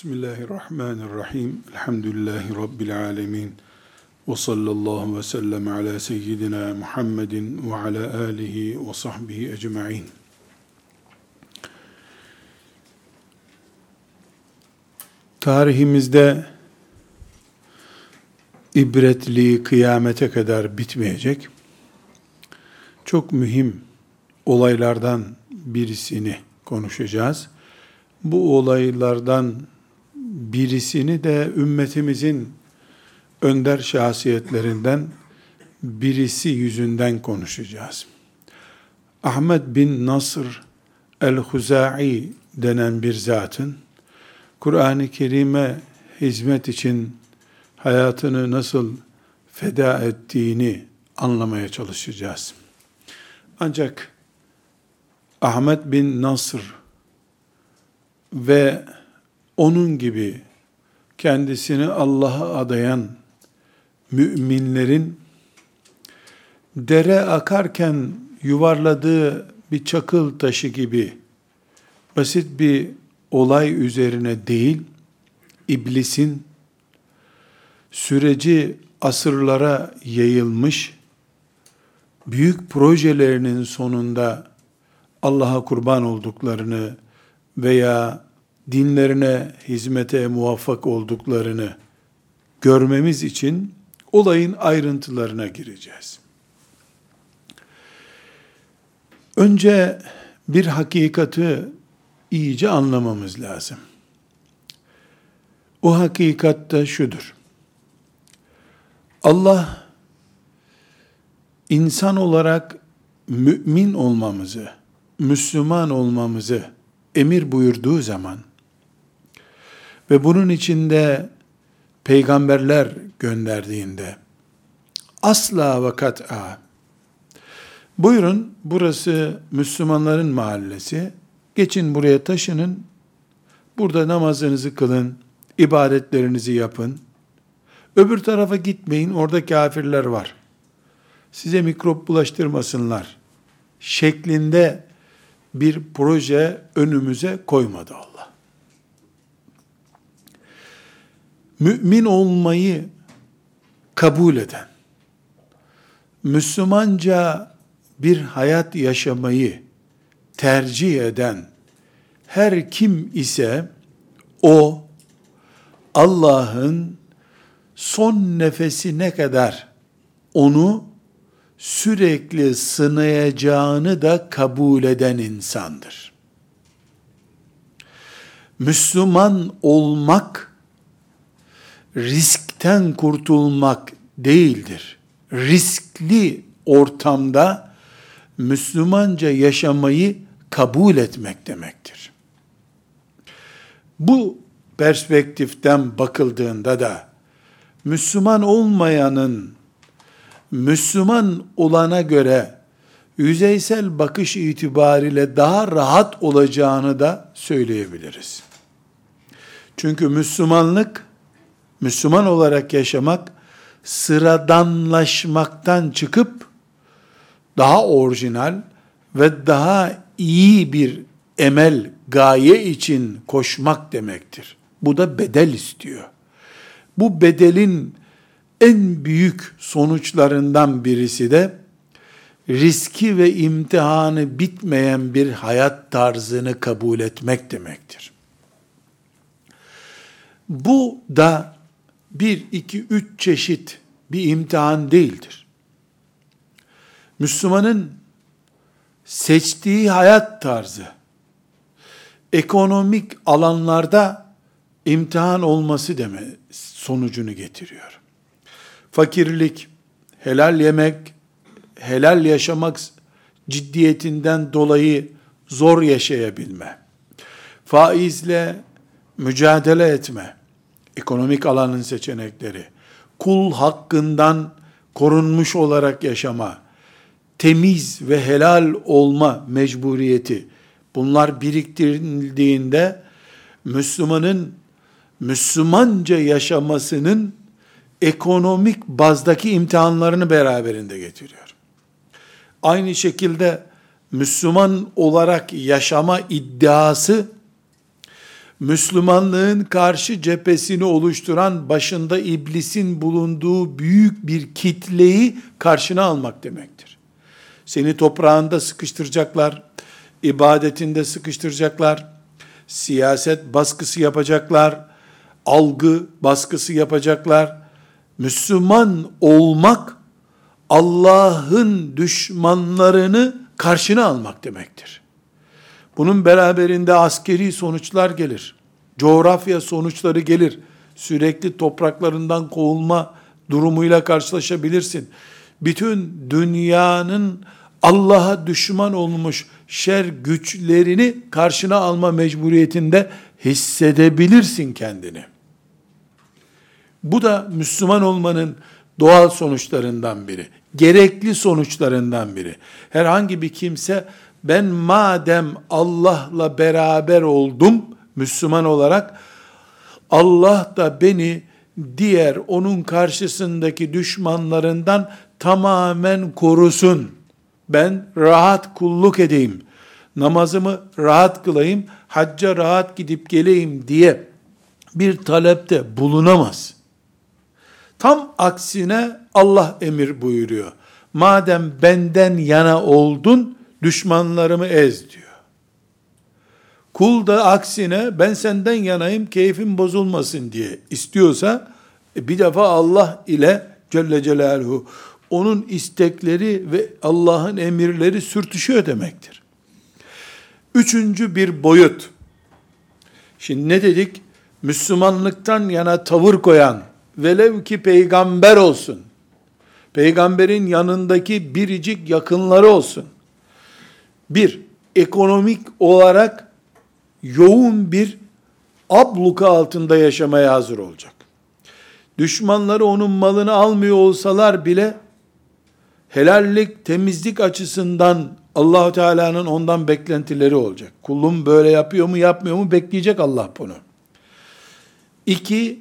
Bismillahirrahmanirrahim. Elhamdülillahi Rabbil alemin. Ve sallallahu ve sellem ala seyyidina Muhammedin ve ala alihi ve sahbihi ecma'in. Tarihimizde ibretli kıyamete kadar bitmeyecek çok mühim olaylardan birisini konuşacağız. Bu olaylardan birisini de ümmetimizin önder şahsiyetlerinden birisi yüzünden konuşacağız. Ahmet bin Nasr el-Huzai denen bir zatın Kur'an-ı Kerim'e hizmet için hayatını nasıl feda ettiğini anlamaya çalışacağız. Ancak Ahmet bin Nasr ve onun gibi kendisini Allah'a adayan müminlerin dere akarken yuvarladığı bir çakıl taşı gibi basit bir olay üzerine değil, iblisin süreci asırlara yayılmış, büyük projelerinin sonunda Allah'a kurban olduklarını veya dinlerine hizmete muvaffak olduklarını görmemiz için olayın ayrıntılarına gireceğiz. Önce bir hakikati iyice anlamamız lazım. O hakikat da şudur. Allah insan olarak mümin olmamızı, Müslüman olmamızı emir buyurduğu zaman ve bunun içinde peygamberler gönderdiğinde asla ve kat'a. Buyurun burası Müslümanların mahallesi. Geçin buraya taşının. Burada namazınızı kılın ibadetlerinizi yapın. Öbür tarafa gitmeyin orada kafirler var. Size mikrop bulaştırmasınlar şeklinde bir proje önümüze koymadı Allah. Mümin olmayı kabul eden, Müslümanca bir hayat yaşamayı tercih eden her kim ise o Allah'ın son nefesine kadar onu sürekli sınayacağını da kabul eden insandır. Müslüman olmak riskten kurtulmak değildir. Riskli ortamda Müslümanca yaşamayı kabul etmek demektir. Bu perspektiften bakıldığında da Müslüman olmayanın Müslüman olana göre yüzeysel bakış itibariyle daha rahat olacağını da söyleyebiliriz. Çünkü Müslümanlık, Müslüman olarak yaşamak, sıradanlaşmaktan çıkıp, daha orijinal ve daha iyi bir emel, gaye için koşmak demektir. Bu da bedel istiyor. Bu bedelin en büyük sonuçlarından birisi de riski ve imtihanı bitmeyen bir hayat tarzını kabul etmek demektir. Bu da bir, iki, üç çeşit bir imtihan değildir. Müslümanın seçtiği hayat tarzı, ekonomik alanlarda imtihan olması deme sonucunu getiriyor fakirlik, helal yemek, helal yaşamak ciddiyetinden dolayı zor yaşayabilme, faizle mücadele etme, ekonomik alanın seçenekleri, kul hakkından korunmuş olarak yaşama, temiz ve helal olma mecburiyeti, bunlar biriktirildiğinde Müslümanın Müslümanca yaşamasının ekonomik bazdaki imtihanlarını beraberinde getiriyor. Aynı şekilde Müslüman olarak yaşama iddiası Müslümanlığın karşı cephesini oluşturan başında iblisin bulunduğu büyük bir kitleyi karşına almak demektir. Seni toprağında sıkıştıracaklar, ibadetinde sıkıştıracaklar, siyaset baskısı yapacaklar, algı baskısı yapacaklar. Müslüman olmak Allah'ın düşmanlarını karşına almak demektir. Bunun beraberinde askeri sonuçlar gelir. Coğrafya sonuçları gelir. Sürekli topraklarından kovulma durumuyla karşılaşabilirsin. Bütün dünyanın Allah'a düşman olmuş şer güçlerini karşına alma mecburiyetinde hissedebilirsin kendini. Bu da Müslüman olmanın doğal sonuçlarından biri. Gerekli sonuçlarından biri. Herhangi bir kimse ben madem Allah'la beraber oldum Müslüman olarak Allah da beni diğer onun karşısındaki düşmanlarından tamamen korusun. Ben rahat kulluk edeyim. Namazımı rahat kılayım, hacca rahat gidip geleyim diye bir talepte bulunamaz. Tam aksine Allah emir buyuruyor. Madem benden yana oldun, düşmanlarımı ez diyor. Kul da aksine ben senden yanayım keyfim bozulmasın diye istiyorsa e, bir defa Allah ile Celle Celaluhu onun istekleri ve Allah'ın emirleri sürtüşüyor demektir. Üçüncü bir boyut. Şimdi ne dedik? Müslümanlıktan yana tavır koyan, velev ki peygamber olsun, peygamberin yanındaki biricik yakınları olsun. Bir, ekonomik olarak yoğun bir abluka altında yaşamaya hazır olacak. Düşmanları onun malını almıyor olsalar bile helallik, temizlik açısından allah Teala'nın ondan beklentileri olacak. Kulum böyle yapıyor mu yapmıyor mu bekleyecek Allah bunu. İki,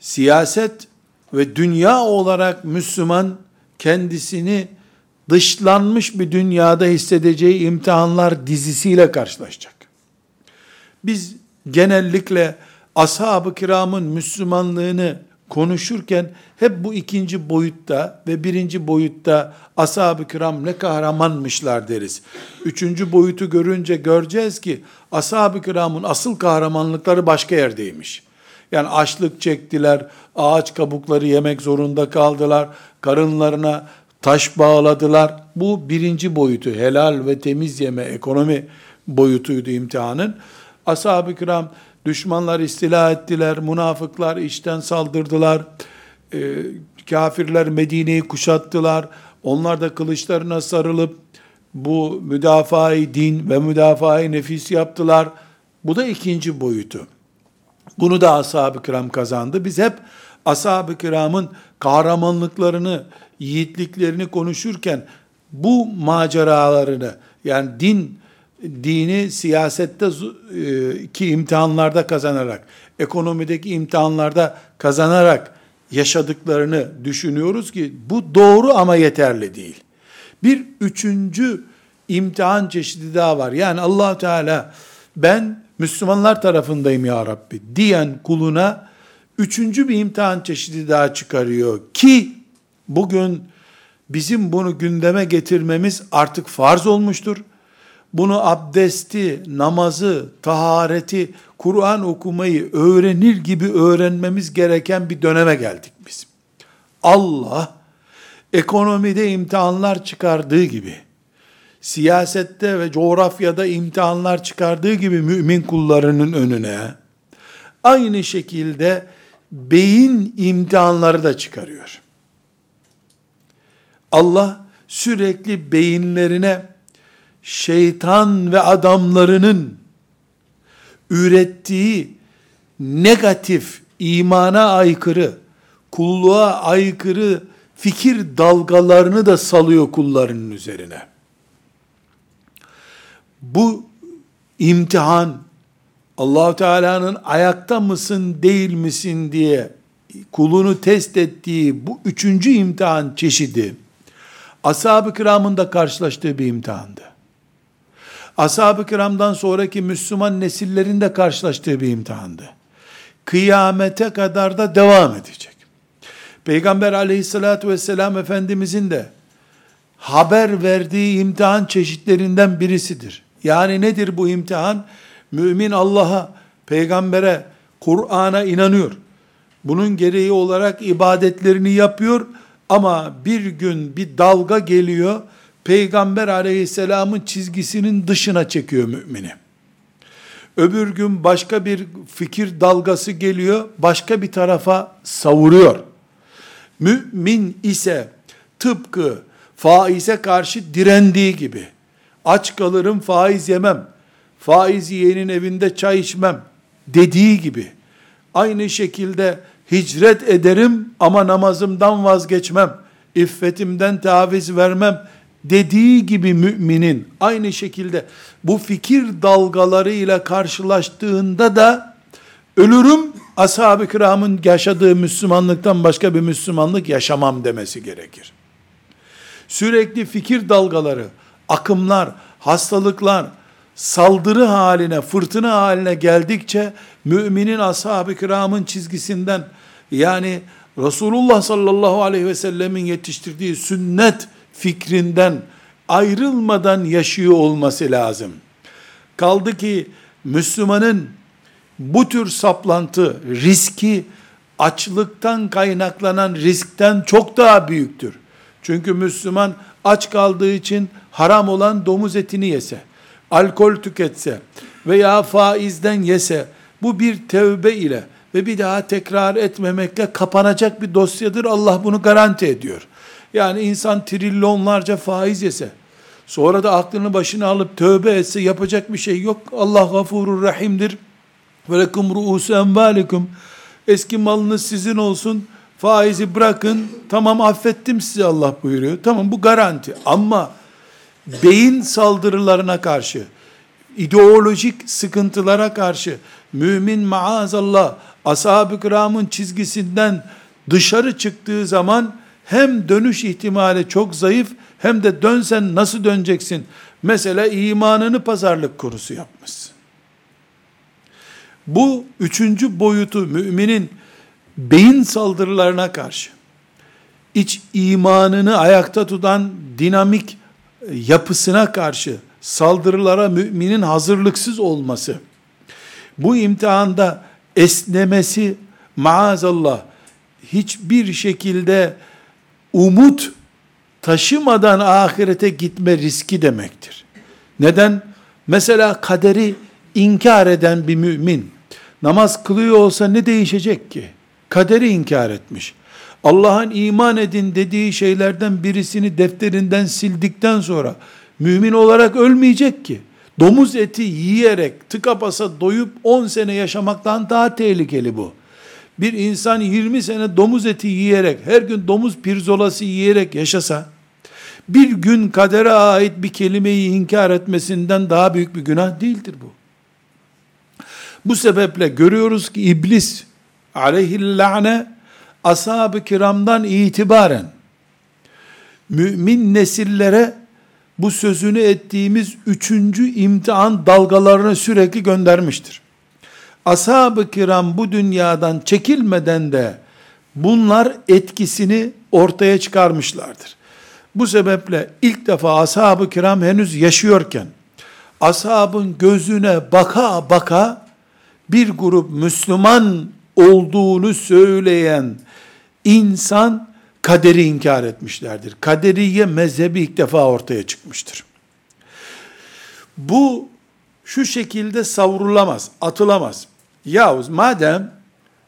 siyaset ve dünya olarak Müslüman kendisini dışlanmış bir dünyada hissedeceği imtihanlar dizisiyle karşılaşacak. Biz genellikle ashab-ı kiramın Müslümanlığını konuşurken hep bu ikinci boyutta ve birinci boyutta ashab-ı kiram ne kahramanmışlar deriz. Üçüncü boyutu görünce göreceğiz ki ashab-ı kiramın asıl kahramanlıkları başka yerdeymiş. Yani açlık çektiler, ağaç kabukları yemek zorunda kaldılar, karınlarına taş bağladılar. Bu birinci boyutu, helal ve temiz yeme, ekonomi boyutuydu imtihanın. Ashab-ı kiram düşmanlar istila ettiler, münafıklar içten saldırdılar, e, kafirler Medine'yi kuşattılar, onlar da kılıçlarına sarılıp bu müdafaa din ve müdafaa nefis yaptılar. Bu da ikinci boyutu. Bunu da ashab-ı kiram kazandı. Biz hep ashab-ı kiramın kahramanlıklarını, yiğitliklerini konuşurken bu maceralarını yani din dini siyasette e, ki imtihanlarda kazanarak, ekonomideki imtihanlarda kazanarak yaşadıklarını düşünüyoruz ki bu doğru ama yeterli değil. Bir üçüncü imtihan çeşidi daha var. Yani allah Teala ben Müslümanlar tarafındayım ya Rabbi diyen kuluna üçüncü bir imtihan çeşidi daha çıkarıyor ki bugün bizim bunu gündeme getirmemiz artık farz olmuştur. Bunu abdesti, namazı, tahareti, Kur'an okumayı öğrenir gibi öğrenmemiz gereken bir döneme geldik biz. Allah ekonomide imtihanlar çıkardığı gibi siyasette ve coğrafyada imtihanlar çıkardığı gibi mümin kullarının önüne aynı şekilde beyin imtihanları da çıkarıyor. Allah sürekli beyinlerine şeytan ve adamlarının ürettiği negatif, imana aykırı, kulluğa aykırı fikir dalgalarını da salıyor kullarının üzerine. Bu imtihan allah Teala'nın ayakta mısın değil misin diye kulunu test ettiği bu üçüncü imtihan çeşidi ashab-ı kiramın da karşılaştığı bir imtihandı. ashab-ı kiramdan sonraki Müslüman nesillerin de karşılaştığı bir imtihandı. Kıyamete kadar da devam edecek. Peygamber aleyhissalatü vesselam Efendimizin de haber verdiği imtihan çeşitlerinden birisidir. Yani nedir bu imtihan? Mümin Allah'a, peygambere, Kur'an'a inanıyor. Bunun gereği olarak ibadetlerini yapıyor ama bir gün bir dalga geliyor, peygamber aleyhisselamın çizgisinin dışına çekiyor mümini. Öbür gün başka bir fikir dalgası geliyor, başka bir tarafa savuruyor. Mümin ise tıpkı faize karşı direndiği gibi, aç kalırım faiz yemem, faiz yiyenin evinde çay içmem dediği gibi, aynı şekilde hicret ederim ama namazımdan vazgeçmem, iffetimden taviz vermem dediği gibi müminin aynı şekilde bu fikir dalgalarıyla karşılaştığında da ölürüm ashab-ı kiramın yaşadığı Müslümanlıktan başka bir Müslümanlık yaşamam demesi gerekir. Sürekli fikir dalgaları, akımlar, hastalıklar, saldırı haline, fırtına haline geldikçe müminin ashab-ı kiramın çizgisinden yani Resulullah sallallahu aleyhi ve sellemin yetiştirdiği sünnet fikrinden ayrılmadan yaşıyor olması lazım. Kaldı ki Müslümanın bu tür saplantı riski açlıktan kaynaklanan riskten çok daha büyüktür. Çünkü Müslüman aç kaldığı için haram olan domuz etini yese, alkol tüketse veya faizden yese bu bir tevbe ile ve bir daha tekrar etmemekle kapanacak bir dosyadır. Allah bunu garanti ediyor. Yani insan trilyonlarca faiz yese, sonra da aklını başına alıp tövbe etse yapacak bir şey yok. Allah gafurur rahimdir. Ve lekum ru'usu envalikum. Eski malınız sizin olsun. Faizi bırakın. Tamam affettim size Allah buyuruyor. Tamam bu garanti. Ama beyin saldırılarına karşı, ideolojik sıkıntılara karşı mümin maazallah ashab-ı kiramın çizgisinden dışarı çıktığı zaman hem dönüş ihtimali çok zayıf hem de dönsen nasıl döneceksin? Mesela imanını pazarlık konusu yapmışsın. Bu üçüncü boyutu müminin beyin saldırılarına karşı iç imanını ayakta tutan dinamik yapısına karşı saldırılara müminin hazırlıksız olması, bu imtihanda esnemesi maazallah hiçbir şekilde umut taşımadan ahirete gitme riski demektir. Neden? Mesela kaderi inkar eden bir mümin namaz kılıyor olsa ne değişecek ki? Kaderi inkar etmiş. Allah'ın iman edin dediği şeylerden birisini defterinden sildikten sonra mümin olarak ölmeyecek ki. Domuz eti yiyerek tıka basa doyup 10 sene yaşamaktan daha tehlikeli bu. Bir insan 20 sene domuz eti yiyerek, her gün domuz pirzolası yiyerek yaşasa, bir gün kadere ait bir kelimeyi inkar etmesinden daha büyük bir günah değildir bu. Bu sebeple görüyoruz ki iblis aleyhillâne ashab-ı kiramdan itibaren mümin nesillere bu sözünü ettiğimiz üçüncü imtihan dalgalarını sürekli göndermiştir. Ashab-ı kiram bu dünyadan çekilmeden de bunlar etkisini ortaya çıkarmışlardır. Bu sebeple ilk defa ashab-ı kiram henüz yaşıyorken ashabın gözüne baka baka bir grup Müslüman olduğunu söyleyen insan kaderi inkar etmişlerdir. Kaderiye mezhebi ilk defa ortaya çıkmıştır. Bu şu şekilde savrulamaz, atılamaz. Yavuz madem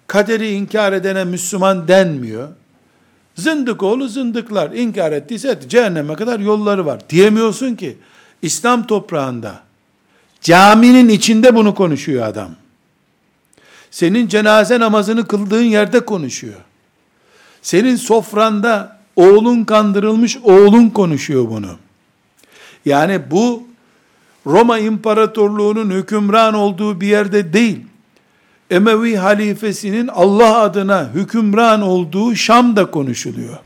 kaderi inkar edene Müslüman denmiyor, zındık oğlu zındıklar inkar ettiyse cehenneme kadar yolları var. Diyemiyorsun ki İslam toprağında caminin içinde bunu konuşuyor adam. Senin cenaze namazını kıldığın yerde konuşuyor. Senin sofranda oğlun kandırılmış oğlun konuşuyor bunu. Yani bu Roma İmparatorluğu'nun hükümran olduğu bir yerde değil. Emevi halifesinin Allah adına hükümran olduğu Şam'da konuşuluyor.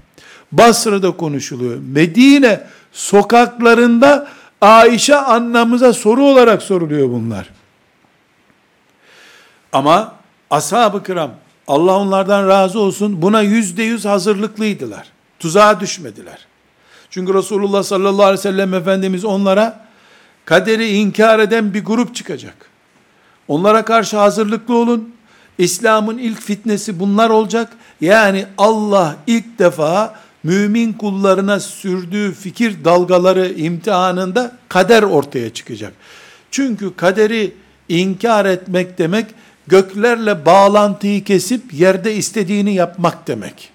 Basra'da konuşuluyor. Medine sokaklarında Ayşe annamıza soru olarak soruluyor bunlar. Ama ashab-ı kiram, Allah onlardan razı olsun, buna yüzde yüz hazırlıklıydılar. Tuzağa düşmediler. Çünkü Resulullah sallallahu aleyhi ve sellem Efendimiz onlara kaderi inkar eden bir grup çıkacak. Onlara karşı hazırlıklı olun. İslam'ın ilk fitnesi bunlar olacak. Yani Allah ilk defa mümin kullarına sürdüğü fikir dalgaları imtihanında kader ortaya çıkacak. Çünkü kaderi inkar etmek demek göklerle bağlantıyı kesip yerde istediğini yapmak demek.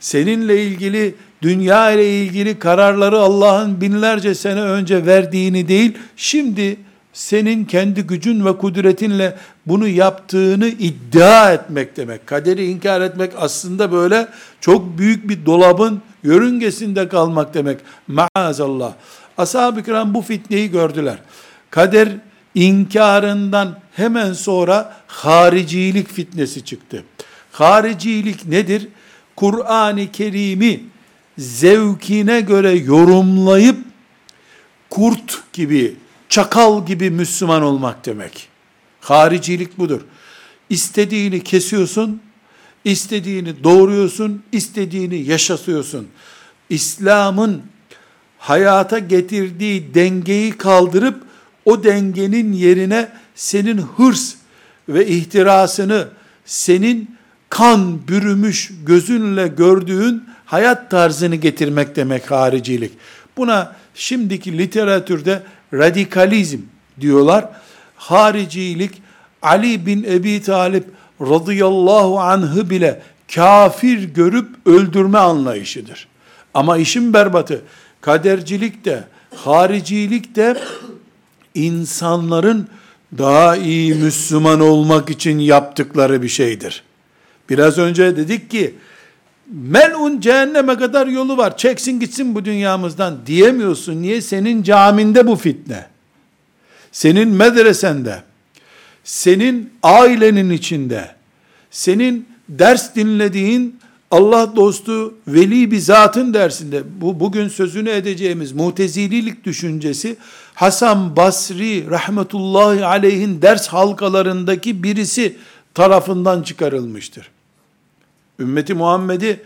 Seninle ilgili dünya ile ilgili kararları Allah'ın binlerce sene önce verdiğini değil, şimdi senin kendi gücün ve kudretinle bunu yaptığını iddia etmek demek. Kaderi inkar etmek aslında böyle çok büyük bir dolabın yörüngesinde kalmak demek. Maazallah. Ashab-ı kiram bu fitneyi gördüler. Kader inkarından hemen sonra haricilik fitnesi çıktı. Haricilik nedir? Kur'an-ı Kerim'i zevkine göre yorumlayıp kurt gibi, çakal gibi Müslüman olmak demek. Haricilik budur. İstediğini kesiyorsun, istediğini doğuruyorsun, istediğini yaşatıyorsun. İslam'ın hayata getirdiği dengeyi kaldırıp o dengenin yerine senin hırs ve ihtirasını, senin kan bürümüş gözünle gördüğün hayat tarzını getirmek demek haricilik. Buna şimdiki literatürde radikalizm diyorlar. Haricilik Ali bin Ebi Talip radıyallahu anh'ı bile kafir görüp öldürme anlayışıdır. Ama işin berbatı kadercilik de haricilik de insanların daha iyi Müslüman olmak için yaptıkları bir şeydir. Biraz önce dedik ki melun cehenneme kadar yolu var. Çeksin gitsin bu dünyamızdan diyemiyorsun. Niye? Senin caminde bu fitne. Senin medresende, senin ailenin içinde, senin ders dinlediğin Allah dostu veli bir zatın dersinde bu bugün sözünü edeceğimiz mutezililik düşüncesi Hasan Basri rahmetullahi aleyhin ders halkalarındaki birisi tarafından çıkarılmıştır. Ümmeti Muhammed'i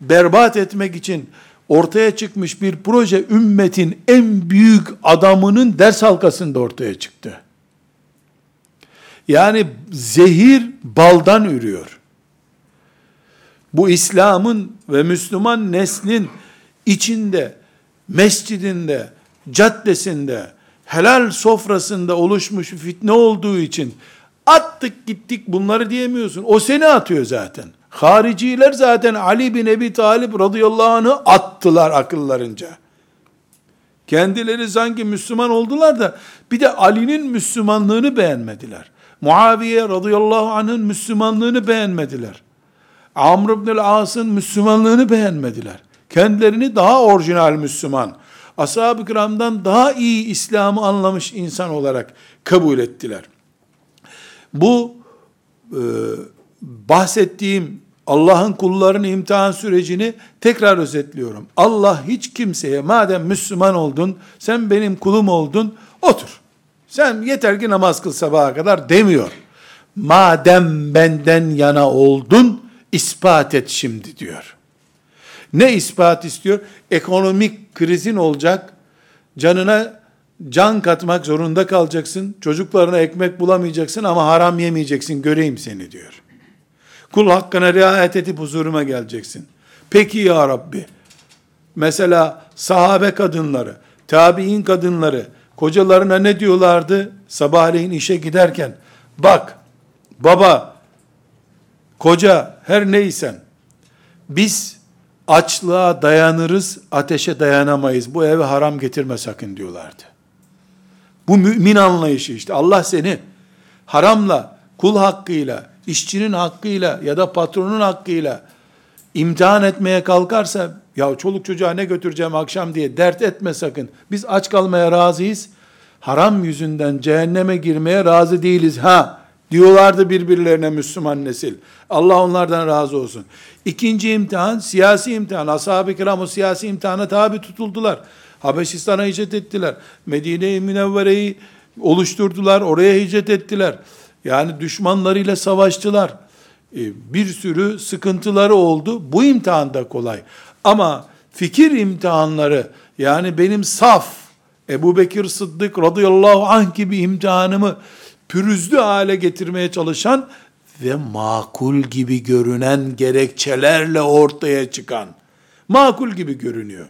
berbat etmek için ortaya çıkmış bir proje ümmetin en büyük adamının ders halkasında ortaya çıktı. Yani zehir baldan ürüyor. Bu İslam'ın ve Müslüman neslin içinde, mescidinde, caddesinde, helal sofrasında oluşmuş fitne olduğu için attık gittik bunları diyemiyorsun. O seni atıyor zaten. Hariciler zaten Ali bin Ebi Talip radıyallahu anh'ı attılar akıllarınca. Kendileri sanki Müslüman oldular da bir de Ali'nin Müslümanlığını beğenmediler. Muaviye radıyallahu anh'ın Müslümanlığını beğenmediler. Amr ibn As'ın Müslümanlığını beğenmediler. Kendilerini daha orijinal Müslüman, ashab-ı kiramdan daha iyi İslam'ı anlamış insan olarak kabul ettiler. Bu e, bahsettiğim Allah'ın kullarının imtihan sürecini tekrar özetliyorum. Allah hiç kimseye madem Müslüman oldun, sen benim kulum oldun, otur. Sen yeter ki namaz kıl sabaha kadar demiyor. Madem benden yana oldun, ispat et şimdi diyor. Ne ispat istiyor? Ekonomik krizin olacak, canına can katmak zorunda kalacaksın, çocuklarına ekmek bulamayacaksın ama haram yemeyeceksin, göreyim seni diyor. Kul hakkına riayet edip huzuruma geleceksin. Peki ya Rabbi, mesela sahabe kadınları, tabi'in kadınları, kocalarına ne diyorlardı? Sabahleyin işe giderken, bak, baba, koca, her neysen, biz açlığa dayanırız, ateşe dayanamayız. Bu eve haram getirme sakın diyorlardı. Bu mümin anlayışı işte. Allah seni haramla, kul hakkıyla, işçinin hakkıyla ya da patronun hakkıyla imtihan etmeye kalkarsa ya çoluk çocuğa ne götüreceğim akşam diye dert etme sakın. Biz aç kalmaya razıyız. Haram yüzünden cehenneme girmeye razı değiliz. Ha diyorlardı birbirlerine Müslüman nesil. Allah onlardan razı olsun. İkinci imtihan siyasi imtihan. Ashab-ı kiram o siyasi imtihana tabi tutuldular. Habeşistan'a hicret ettiler. Medine-i Münevvere'yi oluşturdular. Oraya hicret ettiler. Yani düşmanlarıyla savaştılar. E, bir sürü sıkıntıları oldu. Bu imtihan da kolay. Ama fikir imtihanları yani benim saf Ebu Bekir Sıddık radıyallahu anh gibi imtihanımı pürüzlü hale getirmeye çalışan ve makul gibi görünen gerekçelerle ortaya çıkan, makul gibi görünüyor.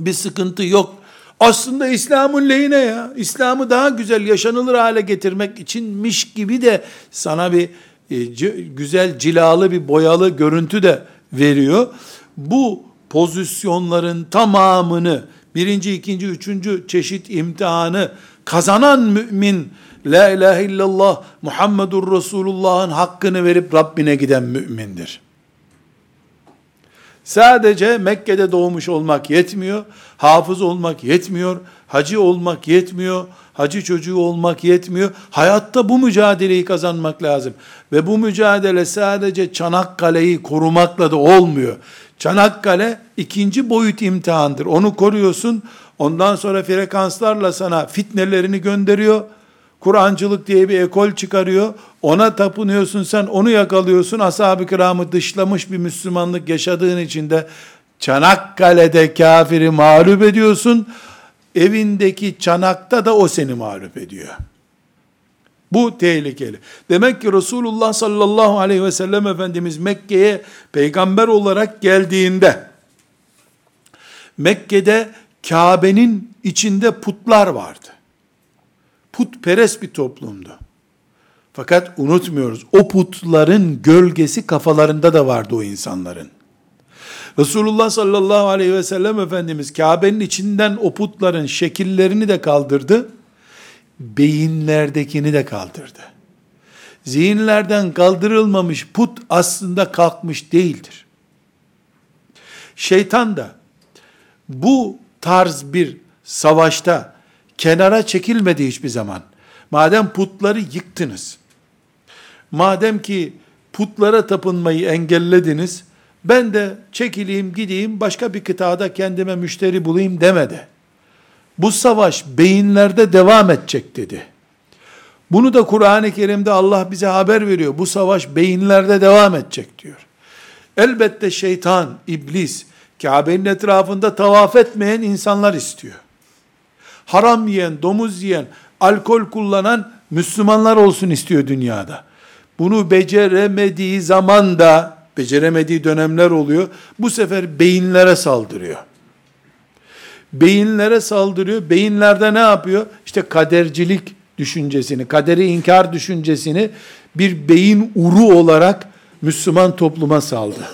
Bir sıkıntı yok. Aslında İslam'ın lehine ya. İslam'ı daha güzel yaşanılır hale getirmek içinmiş gibi de sana bir e, güzel cilalı bir boyalı görüntü de veriyor. Bu pozisyonların tamamını birinci, ikinci, üçüncü çeşit imtihanı kazanan mümin La ilahe illallah Muhammedur Resulullah'ın hakkını verip Rabbine giden mümindir. Sadece Mekke'de doğmuş olmak yetmiyor, hafız olmak yetmiyor, hacı olmak yetmiyor, hacı çocuğu olmak yetmiyor. Hayatta bu mücadeleyi kazanmak lazım. Ve bu mücadele sadece Çanakkale'yi korumakla da olmuyor. Çanakkale ikinci boyut imtihandır. Onu koruyorsun. Ondan sonra frekanslarla sana fitnelerini gönderiyor. Kur'ancılık diye bir ekol çıkarıyor. Ona tapınıyorsun sen, onu yakalıyorsun. Ashab-ı kiramı dışlamış bir Müslümanlık yaşadığın için de Çanakkale'de kafiri mağlup ediyorsun. Evindeki çanakta da o seni mağlup ediyor. Bu tehlikeli. Demek ki Resulullah sallallahu aleyhi ve sellem Efendimiz Mekke'ye peygamber olarak geldiğinde Mekke'de Kabe'nin içinde putlar vardı putperest bir toplumdu. Fakat unutmuyoruz, o putların gölgesi kafalarında da vardı o insanların. Resulullah sallallahu aleyhi ve sellem Efendimiz Kabe'nin içinden o putların şekillerini de kaldırdı, beyinlerdekini de kaldırdı. Zihinlerden kaldırılmamış put aslında kalkmış değildir. Şeytan da bu tarz bir savaşta kenara çekilmedi hiçbir zaman. Madem putları yıktınız, madem ki putlara tapınmayı engellediniz, ben de çekileyim gideyim başka bir kıtada kendime müşteri bulayım demedi. Bu savaş beyinlerde devam edecek dedi. Bunu da Kur'an-ı Kerim'de Allah bize haber veriyor. Bu savaş beyinlerde devam edecek diyor. Elbette şeytan, iblis, Kabe'nin etrafında tavaf etmeyen insanlar istiyor haram yiyen, domuz yiyen, alkol kullanan Müslümanlar olsun istiyor dünyada. Bunu beceremediği zaman da, beceremediği dönemler oluyor. Bu sefer beyinlere saldırıyor. Beyinlere saldırıyor. Beyinlerde ne yapıyor? İşte kadercilik düşüncesini, kaderi inkar düşüncesini bir beyin uru olarak Müslüman topluma saldı.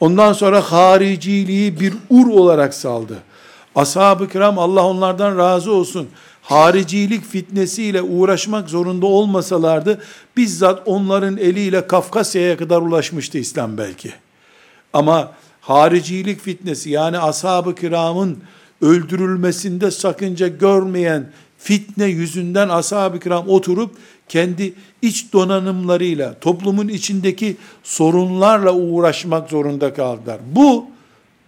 Ondan sonra hariciliği bir ur olarak saldı. Ashab-ı kiram Allah onlardan razı olsun. Haricilik fitnesiyle uğraşmak zorunda olmasalardı bizzat onların eliyle Kafkasya'ya kadar ulaşmıştı İslam belki. Ama haricilik fitnesi yani ashab-ı kiramın öldürülmesinde sakınca görmeyen fitne yüzünden ashab-ı kiram oturup kendi iç donanımlarıyla, toplumun içindeki sorunlarla uğraşmak zorunda kaldılar. Bu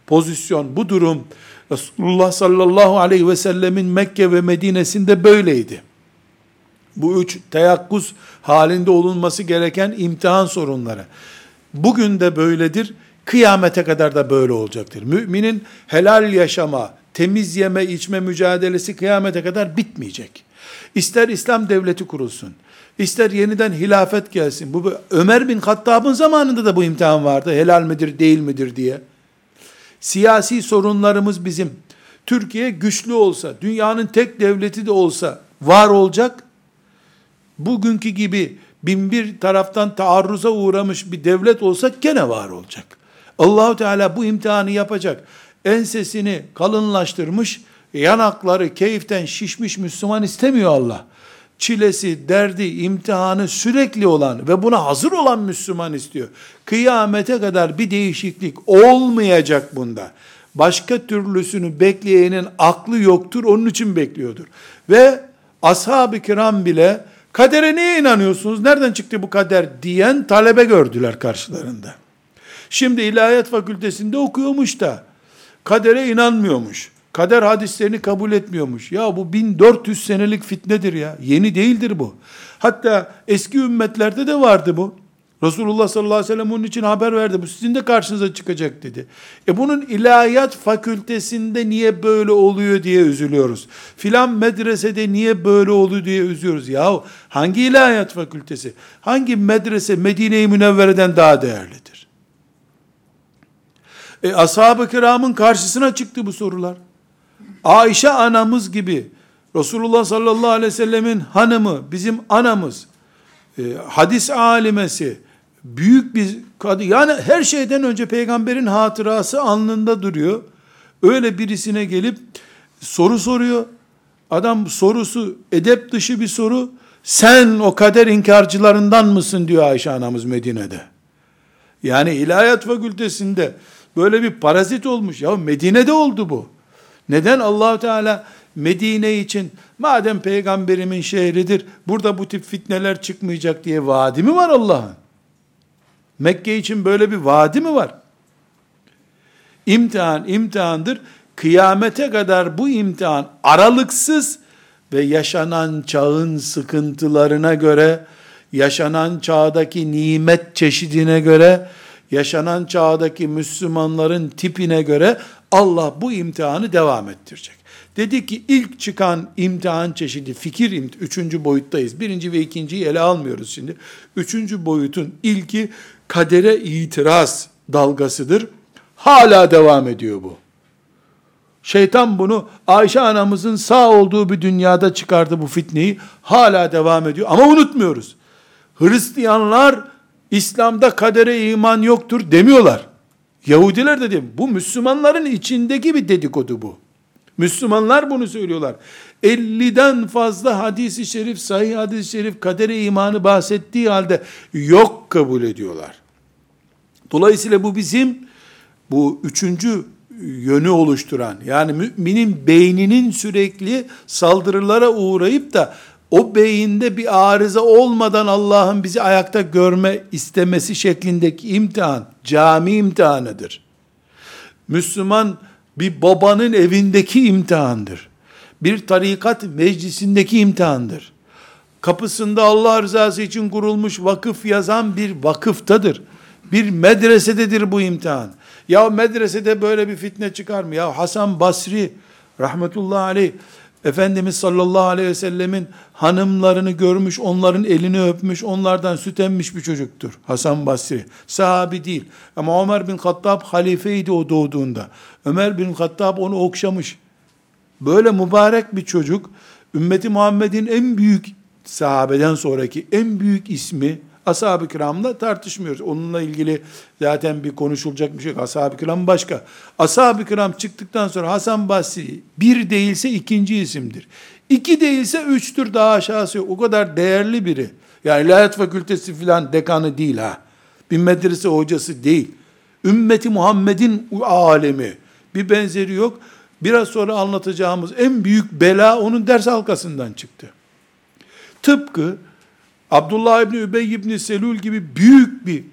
pozisyon, bu durum Resulullah sallallahu aleyhi ve sellemin Mekke ve Medine'sinde böyleydi. Bu üç teyakkuz halinde olunması gereken imtihan sorunları. Bugün de böyledir, kıyamete kadar da böyle olacaktır. Müminin helal yaşama, temiz yeme içme mücadelesi kıyamete kadar bitmeyecek. İster İslam devleti kurulsun, ister yeniden hilafet gelsin. Bu Ömer bin Hattab'ın zamanında da bu imtihan vardı. Helal midir, değil midir diye. Siyasi sorunlarımız bizim. Türkiye güçlü olsa, dünyanın tek devleti de olsa var olacak. Bugünkü gibi bin bir taraftan taarruza uğramış bir devlet olsa gene var olacak. Allahu Teala bu imtihanı yapacak. Ensesini kalınlaştırmış, yanakları keyiften şişmiş Müslüman istemiyor Allah. Çilesi, derdi, imtihanı sürekli olan ve buna hazır olan Müslüman istiyor. Kıyamete kadar bir değişiklik olmayacak bunda. Başka türlüsünü bekleyenin aklı yoktur, onun için bekliyordur. Ve ashab-ı kiram bile kadere niye inanıyorsunuz, nereden çıktı bu kader diyen talebe gördüler karşılarında. Şimdi ilahiyat fakültesinde okuyormuş da kadere inanmıyormuş. Kader hadislerini kabul etmiyormuş. Ya bu 1400 senelik fitnedir ya. Yeni değildir bu. Hatta eski ümmetlerde de vardı bu. Resulullah sallallahu aleyhi ve sellem onun için haber verdi. Bu sizin de karşınıza çıkacak dedi. E bunun ilahiyat fakültesinde niye böyle oluyor diye üzülüyoruz. Filan medresede niye böyle oluyor diye üzüyoruz. Yahu hangi ilahiyat fakültesi? Hangi medrese Medine-i Münevvere'den daha değerlidir? E ashab-ı kiramın karşısına çıktı bu sorular. Ayşe anamız gibi Resulullah sallallahu aleyhi ve sellemin hanımı, bizim anamız, e, hadis alimesi, büyük bir kadın. Yani her şeyden önce peygamberin hatırası alnında duruyor. Öyle birisine gelip soru soruyor. Adam sorusu edep dışı bir soru. Sen o kader inkarcılarından mısın diyor Ayşe anamız Medine'de. Yani ilahiyat fakültesinde böyle bir parazit olmuş. Ya Medine'de oldu bu. Neden allah Teala Medine için madem peygamberimin şehridir burada bu tip fitneler çıkmayacak diye vaadi mi var Allah'ın? Mekke için böyle bir vaadi mi var? İmtihan imtihandır. Kıyamete kadar bu imtihan aralıksız ve yaşanan çağın sıkıntılarına göre, yaşanan çağdaki nimet çeşidine göre, yaşanan çağdaki Müslümanların tipine göre Allah bu imtihanı devam ettirecek. Dedi ki ilk çıkan imtihan çeşidi fikir imtihanı, üçüncü boyuttayız. Birinci ve ikinciyi ele almıyoruz şimdi. Üçüncü boyutun ilki kadere itiraz dalgasıdır. Hala devam ediyor bu. Şeytan bunu Ayşe anamızın sağ olduğu bir dünyada çıkardı bu fitneyi. Hala devam ediyor ama unutmuyoruz. Hristiyanlar İslam'da kadere iman yoktur demiyorlar. Yahudiler de demiyor. Bu Müslümanların içindeki bir dedikodu bu. Müslümanlar bunu söylüyorlar. 50'den fazla hadisi şerif, sahih hadis-i şerif kadere imanı bahsettiği halde yok kabul ediyorlar. Dolayısıyla bu bizim bu üçüncü yönü oluşturan yani müminin beyninin sürekli saldırılara uğrayıp da o beyinde bir arıza olmadan Allah'ın bizi ayakta görme istemesi şeklindeki imtihan cami imtihanıdır. Müslüman bir babanın evindeki imtihandır. Bir tarikat meclisindeki imtihandır. Kapısında Allah rızası için kurulmuş vakıf yazan bir vakıftadır. Bir medresededir bu imtihan. Ya medresede böyle bir fitne çıkar mı? Ya Hasan Basri rahmetullahi aleyh Efendimiz sallallahu aleyhi ve sellemin hanımlarını görmüş, onların elini öpmüş, onlardan süt emmiş bir çocuktur. Hasan Basri. Sahabi değil. Ama Ömer bin Hattab halifeydi o doğduğunda. Ömer bin Hattab onu okşamış. Böyle mübarek bir çocuk, ümmeti Muhammed'in en büyük sahabeden sonraki en büyük ismi, Ashab-ı kiramla tartışmıyoruz. Onunla ilgili zaten bir konuşulacak bir şey yok. Ashab-ı kiram başka. Ashab-ı kiram çıktıktan sonra Hasan Basri bir değilse ikinci isimdir. İki değilse üçtür daha aşağısı yok. O kadar değerli biri. Yani ilahiyat fakültesi filan dekanı değil ha. Bir medrese hocası değil. Ümmeti Muhammed'in alemi. Bir benzeri yok. Biraz sonra anlatacağımız en büyük bela onun ders halkasından çıktı. Tıpkı Abdullah İbni Übey İbni Selül gibi büyük bir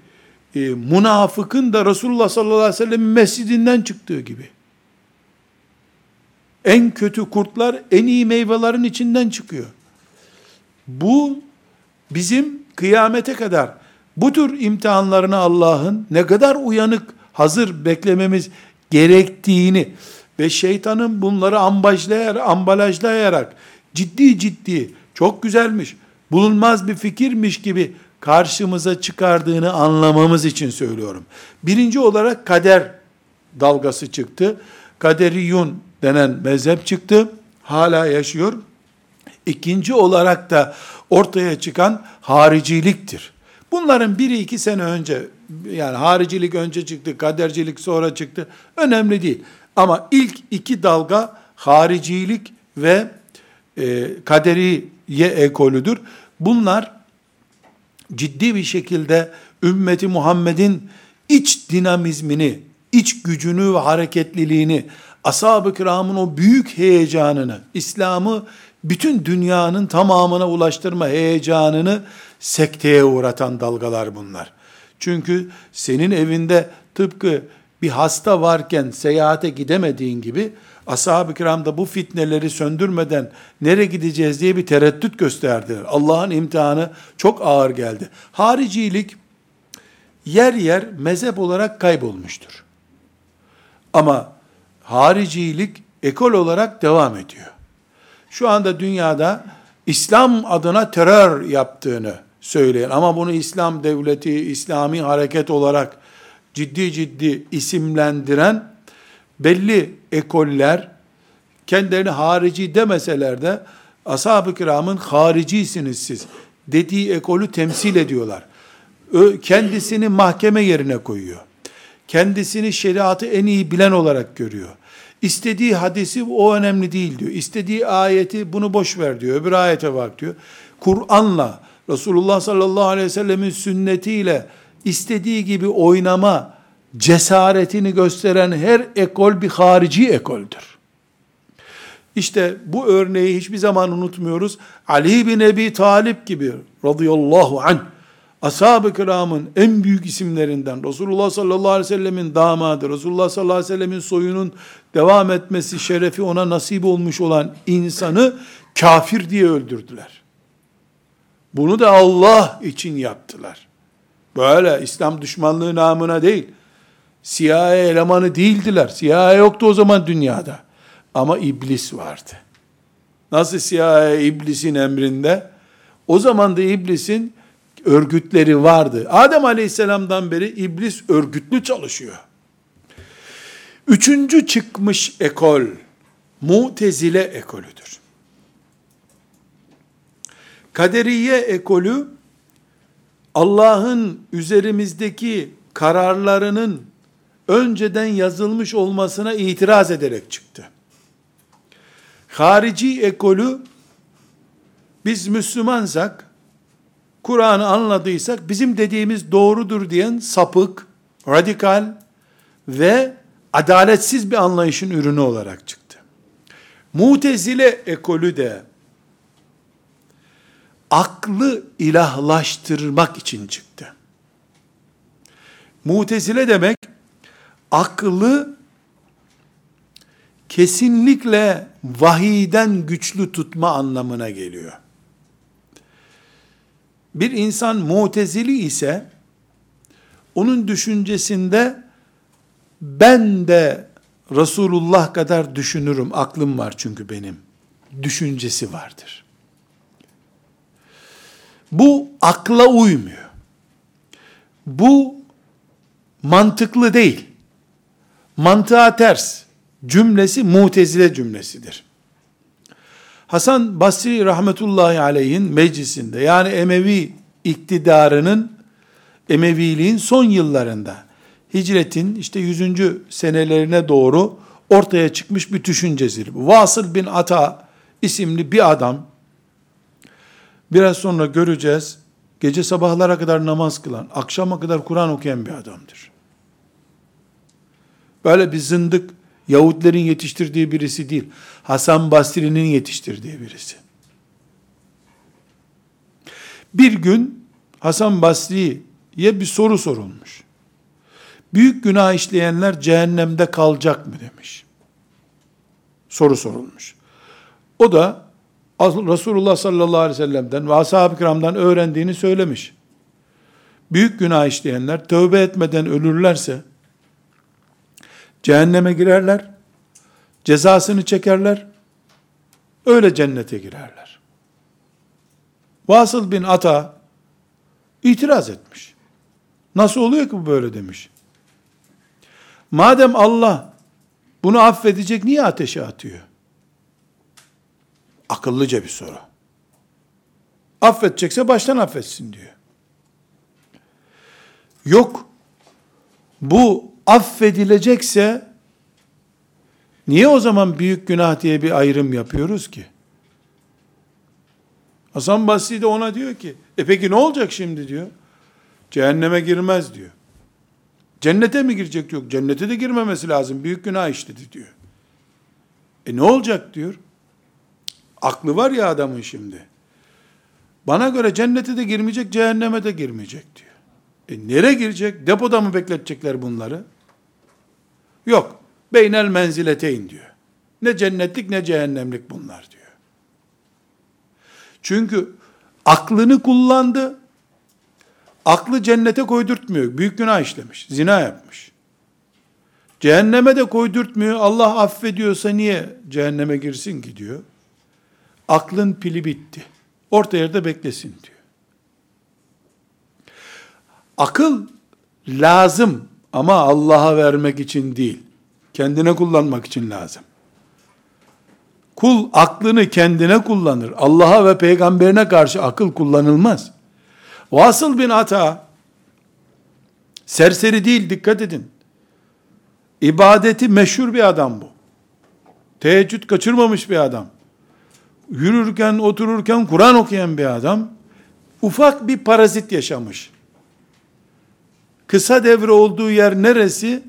e, münafıkın da Resulullah sallallahu aleyhi ve sellem'in mescidinden çıktığı gibi. En kötü kurtlar en iyi meyvelerin içinden çıkıyor. Bu bizim kıyamete kadar bu tür imtihanlarını Allah'ın ne kadar uyanık, hazır beklememiz gerektiğini ve şeytanın bunları ambalajlayarak, ambalajlayarak ciddi ciddi çok güzelmiş, bulunmaz bir fikirmiş gibi karşımıza çıkardığını anlamamız için söylüyorum. Birinci olarak kader dalgası çıktı. Kaderiyun denen mezhep çıktı. Hala yaşıyor. İkinci olarak da ortaya çıkan hariciliktir. Bunların biri iki sene önce yani haricilik önce çıktı, kadercilik sonra çıktı. Önemli değil. Ama ilk iki dalga haricilik ve e, kaderiye ekolüdür. Bunlar ciddi bir şekilde ümmeti Muhammed'in iç dinamizmini, iç gücünü ve hareketliliğini, ashab-ı kiramın o büyük heyecanını, İslam'ı bütün dünyanın tamamına ulaştırma heyecanını sekteye uğratan dalgalar bunlar. Çünkü senin evinde tıpkı bir hasta varken seyahate gidemediğin gibi ashab-ı kiram da bu fitneleri söndürmeden nereye gideceğiz diye bir tereddüt gösterdiler. Allah'ın imtihanı çok ağır geldi. Haricilik yer yer mezhep olarak kaybolmuştur. Ama haricilik ekol olarak devam ediyor. Şu anda dünyada İslam adına terör yaptığını söyleyen ama bunu İslam devleti, İslami hareket olarak ciddi ciddi isimlendiren belli ekoller kendilerini harici demeseler de ashab-ı kiramın haricisiniz siz dediği ekolü temsil ediyorlar. Kendisini mahkeme yerine koyuyor. Kendisini şeriatı en iyi bilen olarak görüyor. İstediği hadisi o önemli değil diyor. İstediği ayeti bunu boş ver diyor. Öbür ayete bak diyor. Kur'an'la Resulullah sallallahu aleyhi ve sellemin sünnetiyle istediği gibi oynama cesaretini gösteren her ekol bir harici ekoldür. İşte bu örneği hiçbir zaman unutmuyoruz. Ali bin Ebi Talip gibi radıyallahu anh ashab-ı kiramın en büyük isimlerinden Resulullah sallallahu aleyhi ve sellemin damadı, Resulullah sallallahu aleyhi ve sellemin soyunun devam etmesi şerefi ona nasip olmuş olan insanı kafir diye öldürdüler. Bunu da Allah için yaptılar. Böyle İslam düşmanlığı namına değil. CIA elemanı değildiler. CIA yoktu o zaman dünyada. Ama iblis vardı. Nasıl CIA iblisin emrinde? O zaman da iblisin örgütleri vardı. Adem aleyhisselamdan beri iblis örgütlü çalışıyor. Üçüncü çıkmış ekol, mutezile ekolüdür. Kaderiye ekolü, Allah'ın üzerimizdeki kararlarının önceden yazılmış olmasına itiraz ederek çıktı. Harici ekolü, biz Müslümansak, Kur'an'ı anladıysak, bizim dediğimiz doğrudur diyen sapık, radikal ve adaletsiz bir anlayışın ürünü olarak çıktı. Mutezile ekolü de aklı ilahlaştırmak için çıktı. Mutezile demek aklı kesinlikle vahiyden güçlü tutma anlamına geliyor. Bir insan mutezili ise onun düşüncesinde ben de Resulullah kadar düşünürüm, aklım var çünkü benim. Düşüncesi vardır. Bu akla uymuyor. Bu mantıklı değil. Mantığa ters. Cümlesi mutezile cümlesidir. Hasan Basri rahmetullahi aleyhin meclisinde yani Emevi iktidarının Emeviliğin son yıllarında hicretin işte 100. senelerine doğru ortaya çıkmış bir düşüncesidir. Vasıl bin Ata isimli bir adam biraz sonra göreceğiz gece sabahlara kadar namaz kılan, akşama kadar Kur'an okuyan bir adamdır. Böyle bir zındık Yahudilerin yetiştirdiği birisi değil. Hasan Basri'nin yetiştirdiği birisi. Bir gün Hasan Basri'ye bir soru sorulmuş. Büyük günah işleyenler cehennemde kalacak mı demiş. Soru sorulmuş. O da Resulullah sallallahu aleyhi ve sellem'den ve ashab-ı kiramdan öğrendiğini söylemiş. Büyük günah işleyenler tövbe etmeden ölürlerse Cehenneme girerler, cezasını çekerler, öyle cennete girerler. Vasıl bin Ata itiraz etmiş. Nasıl oluyor ki bu böyle demiş. Madem Allah bunu affedecek niye ateşe atıyor? Akıllıca bir soru. Affedecekse baştan affetsin diyor. Yok. Bu affedilecekse niye o zaman büyük günah diye bir ayrım yapıyoruz ki? Hasan Basri de ona diyor ki, e peki ne olacak şimdi diyor. Cehenneme girmez diyor. Cennete mi girecek yok. Cennete de girmemesi lazım. Büyük günah işledi diyor. E ne olacak diyor. Aklı var ya adamın şimdi. Bana göre cennete de girmeyecek, cehenneme de girmeyecek diyor. E nereye girecek? Depoda mı bekletecekler bunları? Yok. Beynel menzileteyn diyor. Ne cennetlik ne cehennemlik bunlar diyor. Çünkü aklını kullandı. Aklı cennete koydurtmuyor. Büyük günah işlemiş. Zina yapmış. Cehenneme de koydurtmuyor. Allah affediyorsa niye cehenneme girsin ki diyor. Aklın pili bitti. Orta yerde beklesin diyor. Akıl lazım ama Allah'a vermek için değil. Kendine kullanmak için lazım. Kul aklını kendine kullanır. Allah'a ve peygamberine karşı akıl kullanılmaz. Vasıl bin Ata serseri değil dikkat edin. İbadeti meşhur bir adam bu. Teheccüd kaçırmamış bir adam. Yürürken, otururken Kur'an okuyan bir adam. Ufak bir parazit yaşamış. Kısa devre olduğu yer neresi?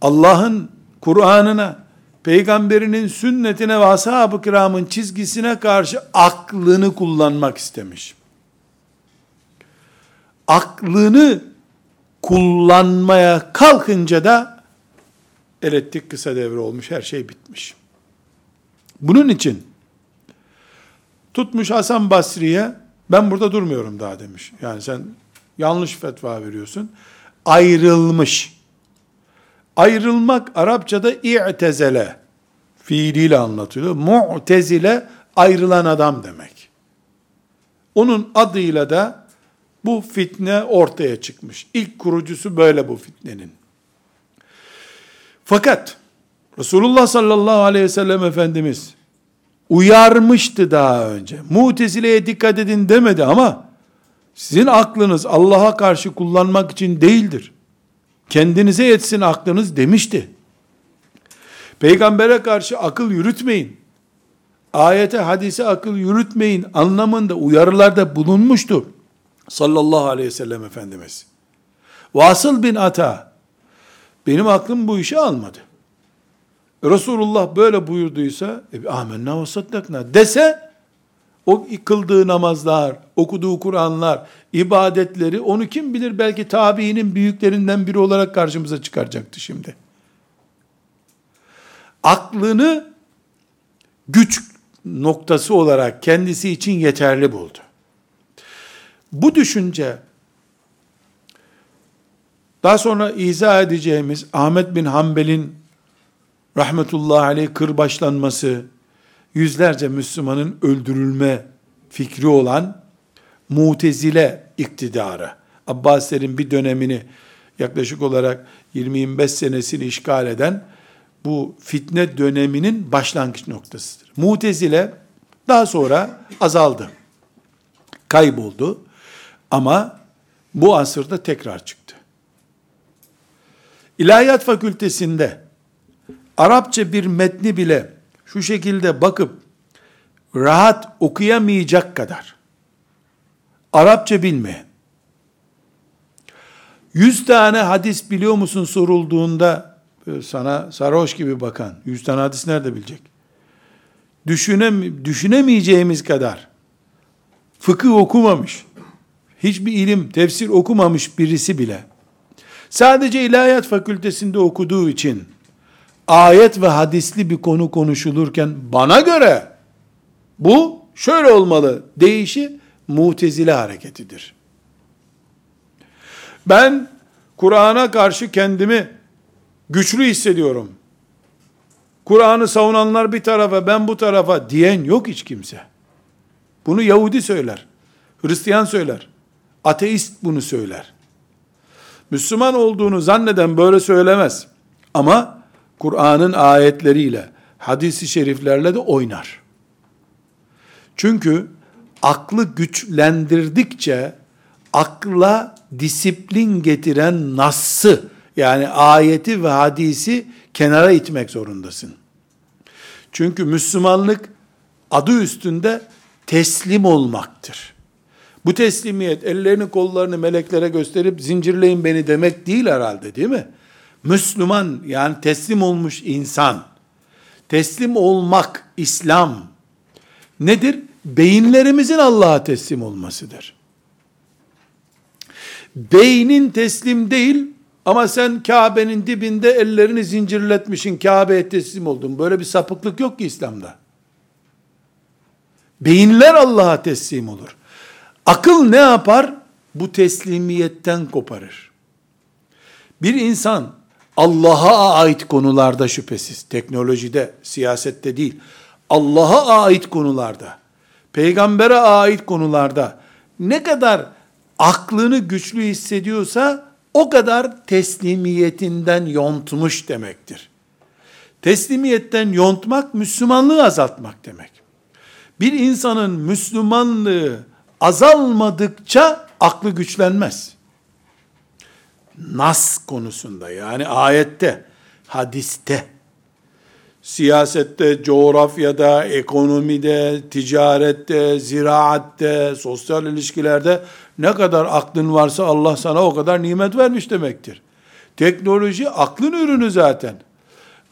Allah'ın Kur'an'ına, peygamberinin sünnetine ve ashab-ı kiramın çizgisine karşı aklını kullanmak istemiş. Aklını kullanmaya kalkınca da elektrik kısa devre olmuş, her şey bitmiş. Bunun için tutmuş Hasan Basri'ye ben burada durmuyorum daha demiş. Yani sen yanlış fetva veriyorsun. Ayrılmış. Ayrılmak Arapçada i'tezele fiiliyle anlatılıyor. Mu'tezile ayrılan adam demek. Onun adıyla da bu fitne ortaya çıkmış. İlk kurucusu böyle bu fitnenin. Fakat Resulullah sallallahu aleyhi ve sellem Efendimiz uyarmıştı daha önce. Mutezile'ye dikkat edin demedi ama sizin aklınız Allah'a karşı kullanmak için değildir. Kendinize yetsin aklınız demişti. Peygambere karşı akıl yürütmeyin. Ayete, hadise akıl yürütmeyin anlamında uyarılarda bulunmuştur. Sallallahu aleyhi ve sellem Efendimiz. Vasıl bin Ata, benim aklım bu işi almadı. Resulullah böyle buyurduysa, e, amenna ve saddakna dese, o kıldığı namazlar, okuduğu Kur'anlar, ibadetleri, onu kim bilir belki tabiinin büyüklerinden biri olarak karşımıza çıkaracaktı şimdi. Aklını güç noktası olarak kendisi için yeterli buldu. Bu düşünce daha sonra izah edeceğimiz Ahmet bin Hanbel'in rahmetullahi aleyh kırbaçlanması, yüzlerce Müslümanın öldürülme fikri olan mutezile iktidarı, Abbasilerin bir dönemini yaklaşık olarak 20-25 senesini işgal eden bu fitne döneminin başlangıç noktasıdır. Mutezile daha sonra azaldı. Kayboldu. Ama bu asırda tekrar çıktı. İlahiyat fakültesinde Arapça bir metni bile şu şekilde bakıp rahat okuyamayacak kadar Arapça bilmeyen, yüz tane hadis biliyor musun sorulduğunda sana sarhoş gibi bakan, yüz tane hadis nerede bilecek? Düşünem, düşünemeyeceğimiz kadar fıkıh okumamış, hiçbir ilim, tefsir okumamış birisi bile, sadece ilahiyat fakültesinde okuduğu için, ayet ve hadisli bir konu konuşulurken, bana göre, bu şöyle olmalı deyişi, mutezile hareketidir. Ben, Kur'an'a karşı kendimi güçlü hissediyorum. Kur'an'ı savunanlar bir tarafa, ben bu tarafa diyen yok hiç kimse. Bunu Yahudi söyler. Hristiyan söyler. Ateist bunu söyler. Müslüman olduğunu zanneden böyle söylemez. Ama Kur'an'ın ayetleriyle, hadisi şeriflerle de oynar. Çünkü aklı güçlendirdikçe akla disiplin getiren nassı yani ayeti ve hadisi kenara itmek zorundasın. Çünkü Müslümanlık adı üstünde teslim olmaktır. Bu teslimiyet ellerini kollarını meleklere gösterip zincirleyin beni demek değil herhalde değil mi? Müslüman yani teslim olmuş insan. Teslim olmak İslam nedir? Beyinlerimizin Allah'a teslim olmasıdır. Beynin teslim değil, Ama sen Kabe'nin dibinde ellerini zincirletmişin, Kabe'ye teslim oldun. Böyle bir sapıklık yok ki İslam'da. Beyinler Allah'a teslim olur. Akıl ne yapar? Bu teslimiyetten koparır. Bir insan Allah'a ait konularda şüphesiz, teknolojide, siyasette değil, Allah'a ait konularda, peygambere ait konularda ne kadar aklını güçlü hissediyorsa o kadar teslimiyetinden yontmuş demektir. Teslimiyetten yontmak Müslümanlığı azaltmak demek. Bir insanın Müslümanlığı azalmadıkça aklı güçlenmez. Nas konusunda yani ayette, hadiste, siyasette, coğrafyada, ekonomide, ticarette, ziraatte, sosyal ilişkilerde ne kadar aklın varsa Allah sana o kadar nimet vermiş demektir. Teknoloji aklın ürünü zaten.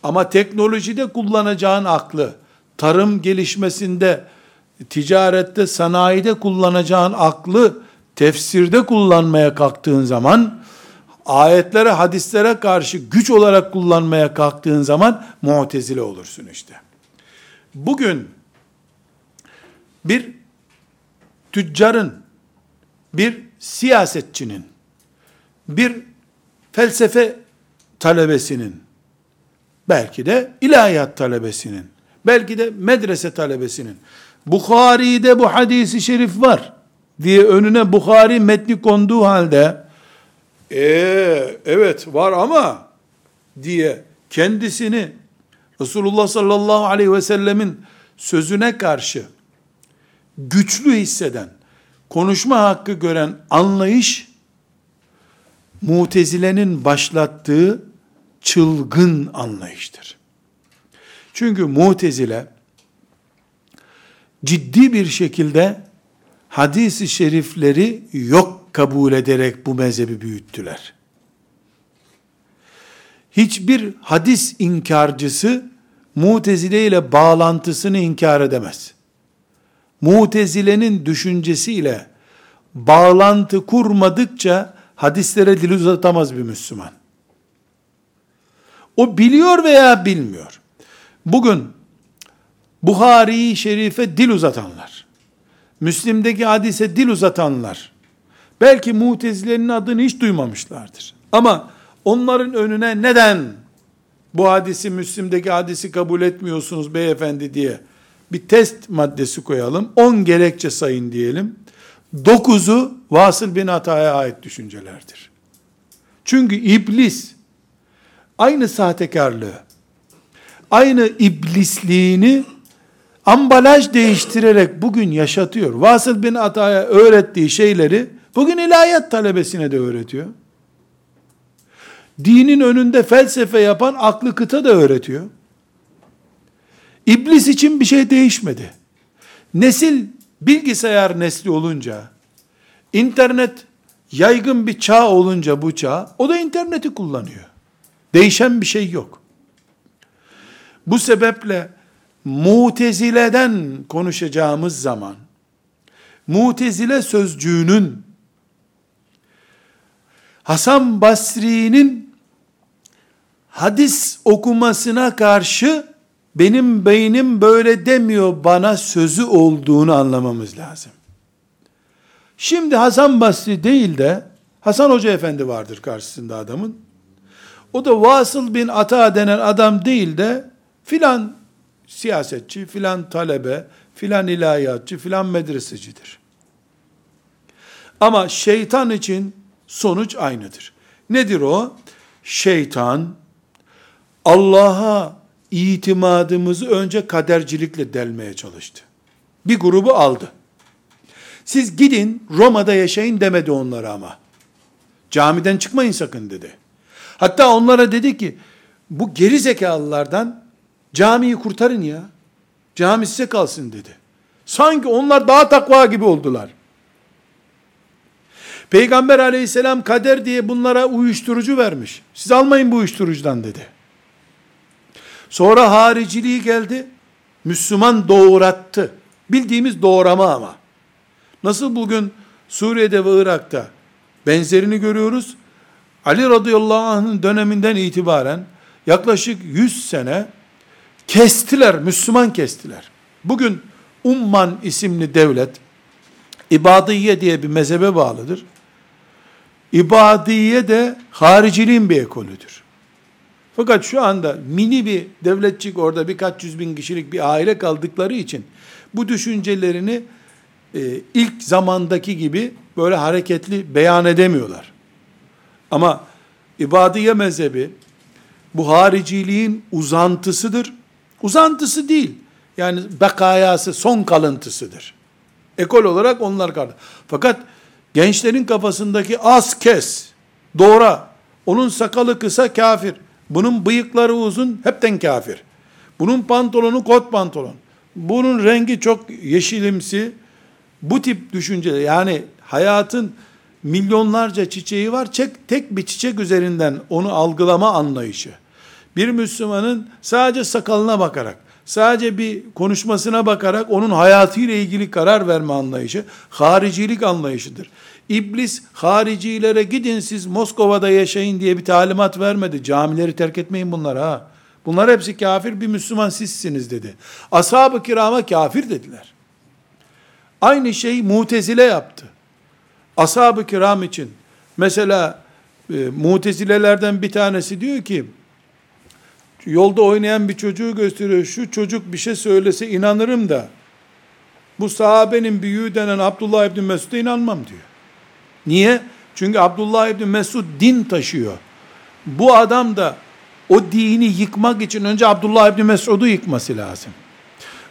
Ama teknolojide kullanacağın aklı, tarım gelişmesinde, ticarette, sanayide kullanacağın aklı tefsirde kullanmaya kalktığın zaman, ayetlere, hadislere karşı güç olarak kullanmaya kalktığın zaman muhtezile olursun işte. Bugün bir tüccarın, bir siyasetçinin, bir felsefe talebesinin, belki de ilahiyat talebesinin, belki de medrese talebesinin, Bukhari'de bu hadisi şerif var diye önüne Bukhari metni konduğu halde, ee, evet var ama diye kendisini Resulullah sallallahu aleyhi ve sellemin sözüne karşı güçlü hisseden, konuşma hakkı gören anlayış, mutezilenin başlattığı çılgın anlayıştır. Çünkü mutezile, ciddi bir şekilde hadisi şerifleri yok kabul ederek bu mezhebi büyüttüler. Hiçbir hadis inkarcısı Mutezile ile bağlantısını inkar edemez. Mutezile'nin düşüncesiyle bağlantı kurmadıkça hadislere dil uzatamaz bir Müslüman. O biliyor veya bilmiyor. Bugün Buhari'yi şerife dil uzatanlar, Müslim'deki hadise dil uzatanlar, belki mutezilerin adını hiç duymamışlardır. Ama onların önüne neden bu hadisi Müslim'deki hadisi kabul etmiyorsunuz beyefendi diye bir test maddesi koyalım. 10 gerekçe sayın diyelim. 9'u Vasıl bin Ata'ya ait düşüncelerdir. Çünkü iblis aynı sahtekarlığı, aynı iblisliğini ambalaj değiştirerek bugün yaşatıyor. Vasıl bin Ata'ya öğrettiği şeyleri bugün ilahiyat talebesine de öğretiyor. Dinin önünde felsefe yapan aklı kıta da öğretiyor. İblis için bir şey değişmedi. Nesil bilgisayar nesli olunca, internet yaygın bir çağ olunca bu çağ, o da interneti kullanıyor. Değişen bir şey yok. Bu sebeple mutezileden konuşacağımız zaman, mutezile sözcüğünün Hasan Basri'nin hadis okumasına karşı benim beynim böyle demiyor bana sözü olduğunu anlamamız lazım. Şimdi Hasan Basri değil de Hasan Hoca Efendi vardır karşısında adamın. O da Vasıl bin Ata denen adam değil de filan siyasetçi, filan talebe, filan ilahiyatçı, filan medresecidir. Ama şeytan için sonuç aynıdır. Nedir o? Şeytan Allah'a itimadımızı önce kadercilikle delmeye çalıştı. Bir grubu aldı. Siz gidin Roma'da yaşayın demedi onlara ama. Camiden çıkmayın sakın dedi. Hatta onlara dedi ki bu geri zekalılardan camiyi kurtarın ya. Cami size kalsın dedi. Sanki onlar daha takva gibi oldular. Peygamber aleyhisselam kader diye bunlara uyuşturucu vermiş. Siz almayın bu uyuşturucudan dedi. Sonra hariciliği geldi. Müslüman doğrattı. Bildiğimiz doğrama ama. Nasıl bugün Suriye'de ve Irak'ta benzerini görüyoruz. Ali radıyallahu anh'ın döneminden itibaren yaklaşık 100 sene kestiler, Müslüman kestiler. Bugün Umman isimli devlet, İbadiye diye bir mezhebe bağlıdır. İbadiye de hariciliğin bir ekolüdür. Fakat şu anda mini bir devletçik orada birkaç yüz bin kişilik bir aile kaldıkları için bu düşüncelerini e, ilk zamandaki gibi böyle hareketli beyan edemiyorlar. Ama ibadiye mezhebi bu hariciliğin uzantısıdır. Uzantısı değil. Yani bekayası, son kalıntısıdır. Ekol olarak onlar kaldı. Fakat gençlerin kafasındaki az kes, doğra, onun sakalı kısa kafir, bunun bıyıkları uzun hepten kafir. Bunun pantolonu kot pantolon. Bunun rengi çok yeşilimsi. Bu tip düşünceler yani hayatın milyonlarca çiçeği var. Tek, tek bir çiçek üzerinden onu algılama anlayışı. Bir Müslümanın sadece sakalına bakarak, sadece bir konuşmasına bakarak onun hayatıyla ilgili karar verme anlayışı, haricilik anlayışıdır. İblis haricilere gidin siz Moskova'da yaşayın diye bir talimat vermedi. Camileri terk etmeyin bunlar ha. Bunlar hepsi kafir bir Müslüman sizsiniz dedi. Ashab-ı kirama kafir dediler. Aynı şey mutezile yaptı. Ashab-ı kiram için mesela e, mutezilelerden bir tanesi diyor ki yolda oynayan bir çocuğu gösteriyor. Şu çocuk bir şey söylese inanırım da bu sahabenin büyüğü denen Abdullah İbni Mesud'a inanmam diyor. Niye? Çünkü Abdullah İbni Mesud din taşıyor. Bu adam da o dini yıkmak için önce Abdullah İbni Mesud'u yıkması lazım.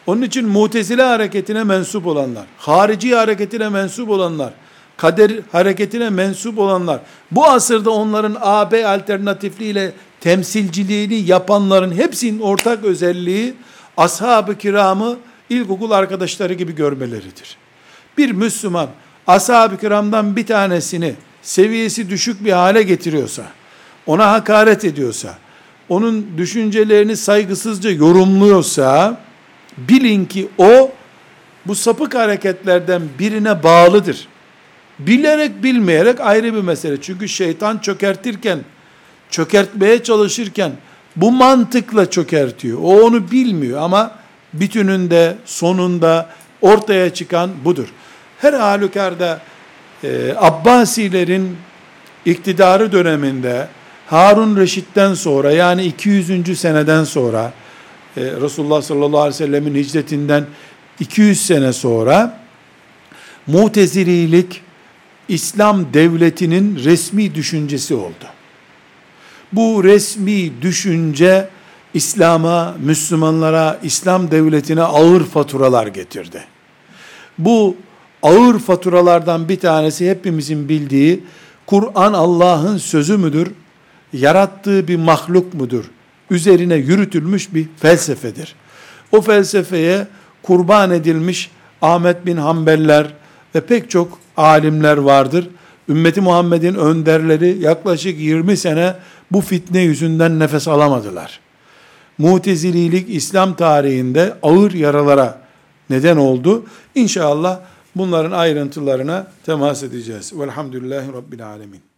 Onun için mutezile hareketine mensup olanlar, harici hareketine mensup olanlar, kader hareketine mensup olanlar, bu asırda onların AB alternatifliğiyle temsilciliğini yapanların hepsinin ortak özelliği, ashab-ı kiramı ilkokul arkadaşları gibi görmeleridir. Bir Müslüman, ashab-ı kiramdan bir tanesini seviyesi düşük bir hale getiriyorsa, ona hakaret ediyorsa, onun düşüncelerini saygısızca yorumluyorsa, bilin ki o, bu sapık hareketlerden birine bağlıdır. Bilerek bilmeyerek ayrı bir mesele. Çünkü şeytan çökertirken, çökertmeye çalışırken, bu mantıkla çökertiyor. O onu bilmiyor ama bütününde, sonunda ortaya çıkan budur. Her halükarda e, Abbasilerin iktidarı döneminde Harun Reşit'ten sonra yani 200. seneden sonra e, Resulullah sallallahu aleyhi ve sellemin hicretinden 200 sene sonra Mutezililik İslam devletinin resmi düşüncesi oldu. Bu resmi düşünce İslam'a, Müslümanlara, İslam devletine ağır faturalar getirdi. Bu ağır faturalardan bir tanesi hepimizin bildiği Kur'an Allah'ın sözü müdür? Yarattığı bir mahluk mudur? Üzerine yürütülmüş bir felsefedir. O felsefeye kurban edilmiş Ahmet bin Hanbeller ve pek çok alimler vardır. Ümmeti Muhammed'in önderleri yaklaşık 20 sene bu fitne yüzünden nefes alamadılar. Mutezililik İslam tarihinde ağır yaralara neden oldu. İnşallah bunların ayrıntılarına temas edeceğiz. Velhamdülillahi Rabbil Alemin.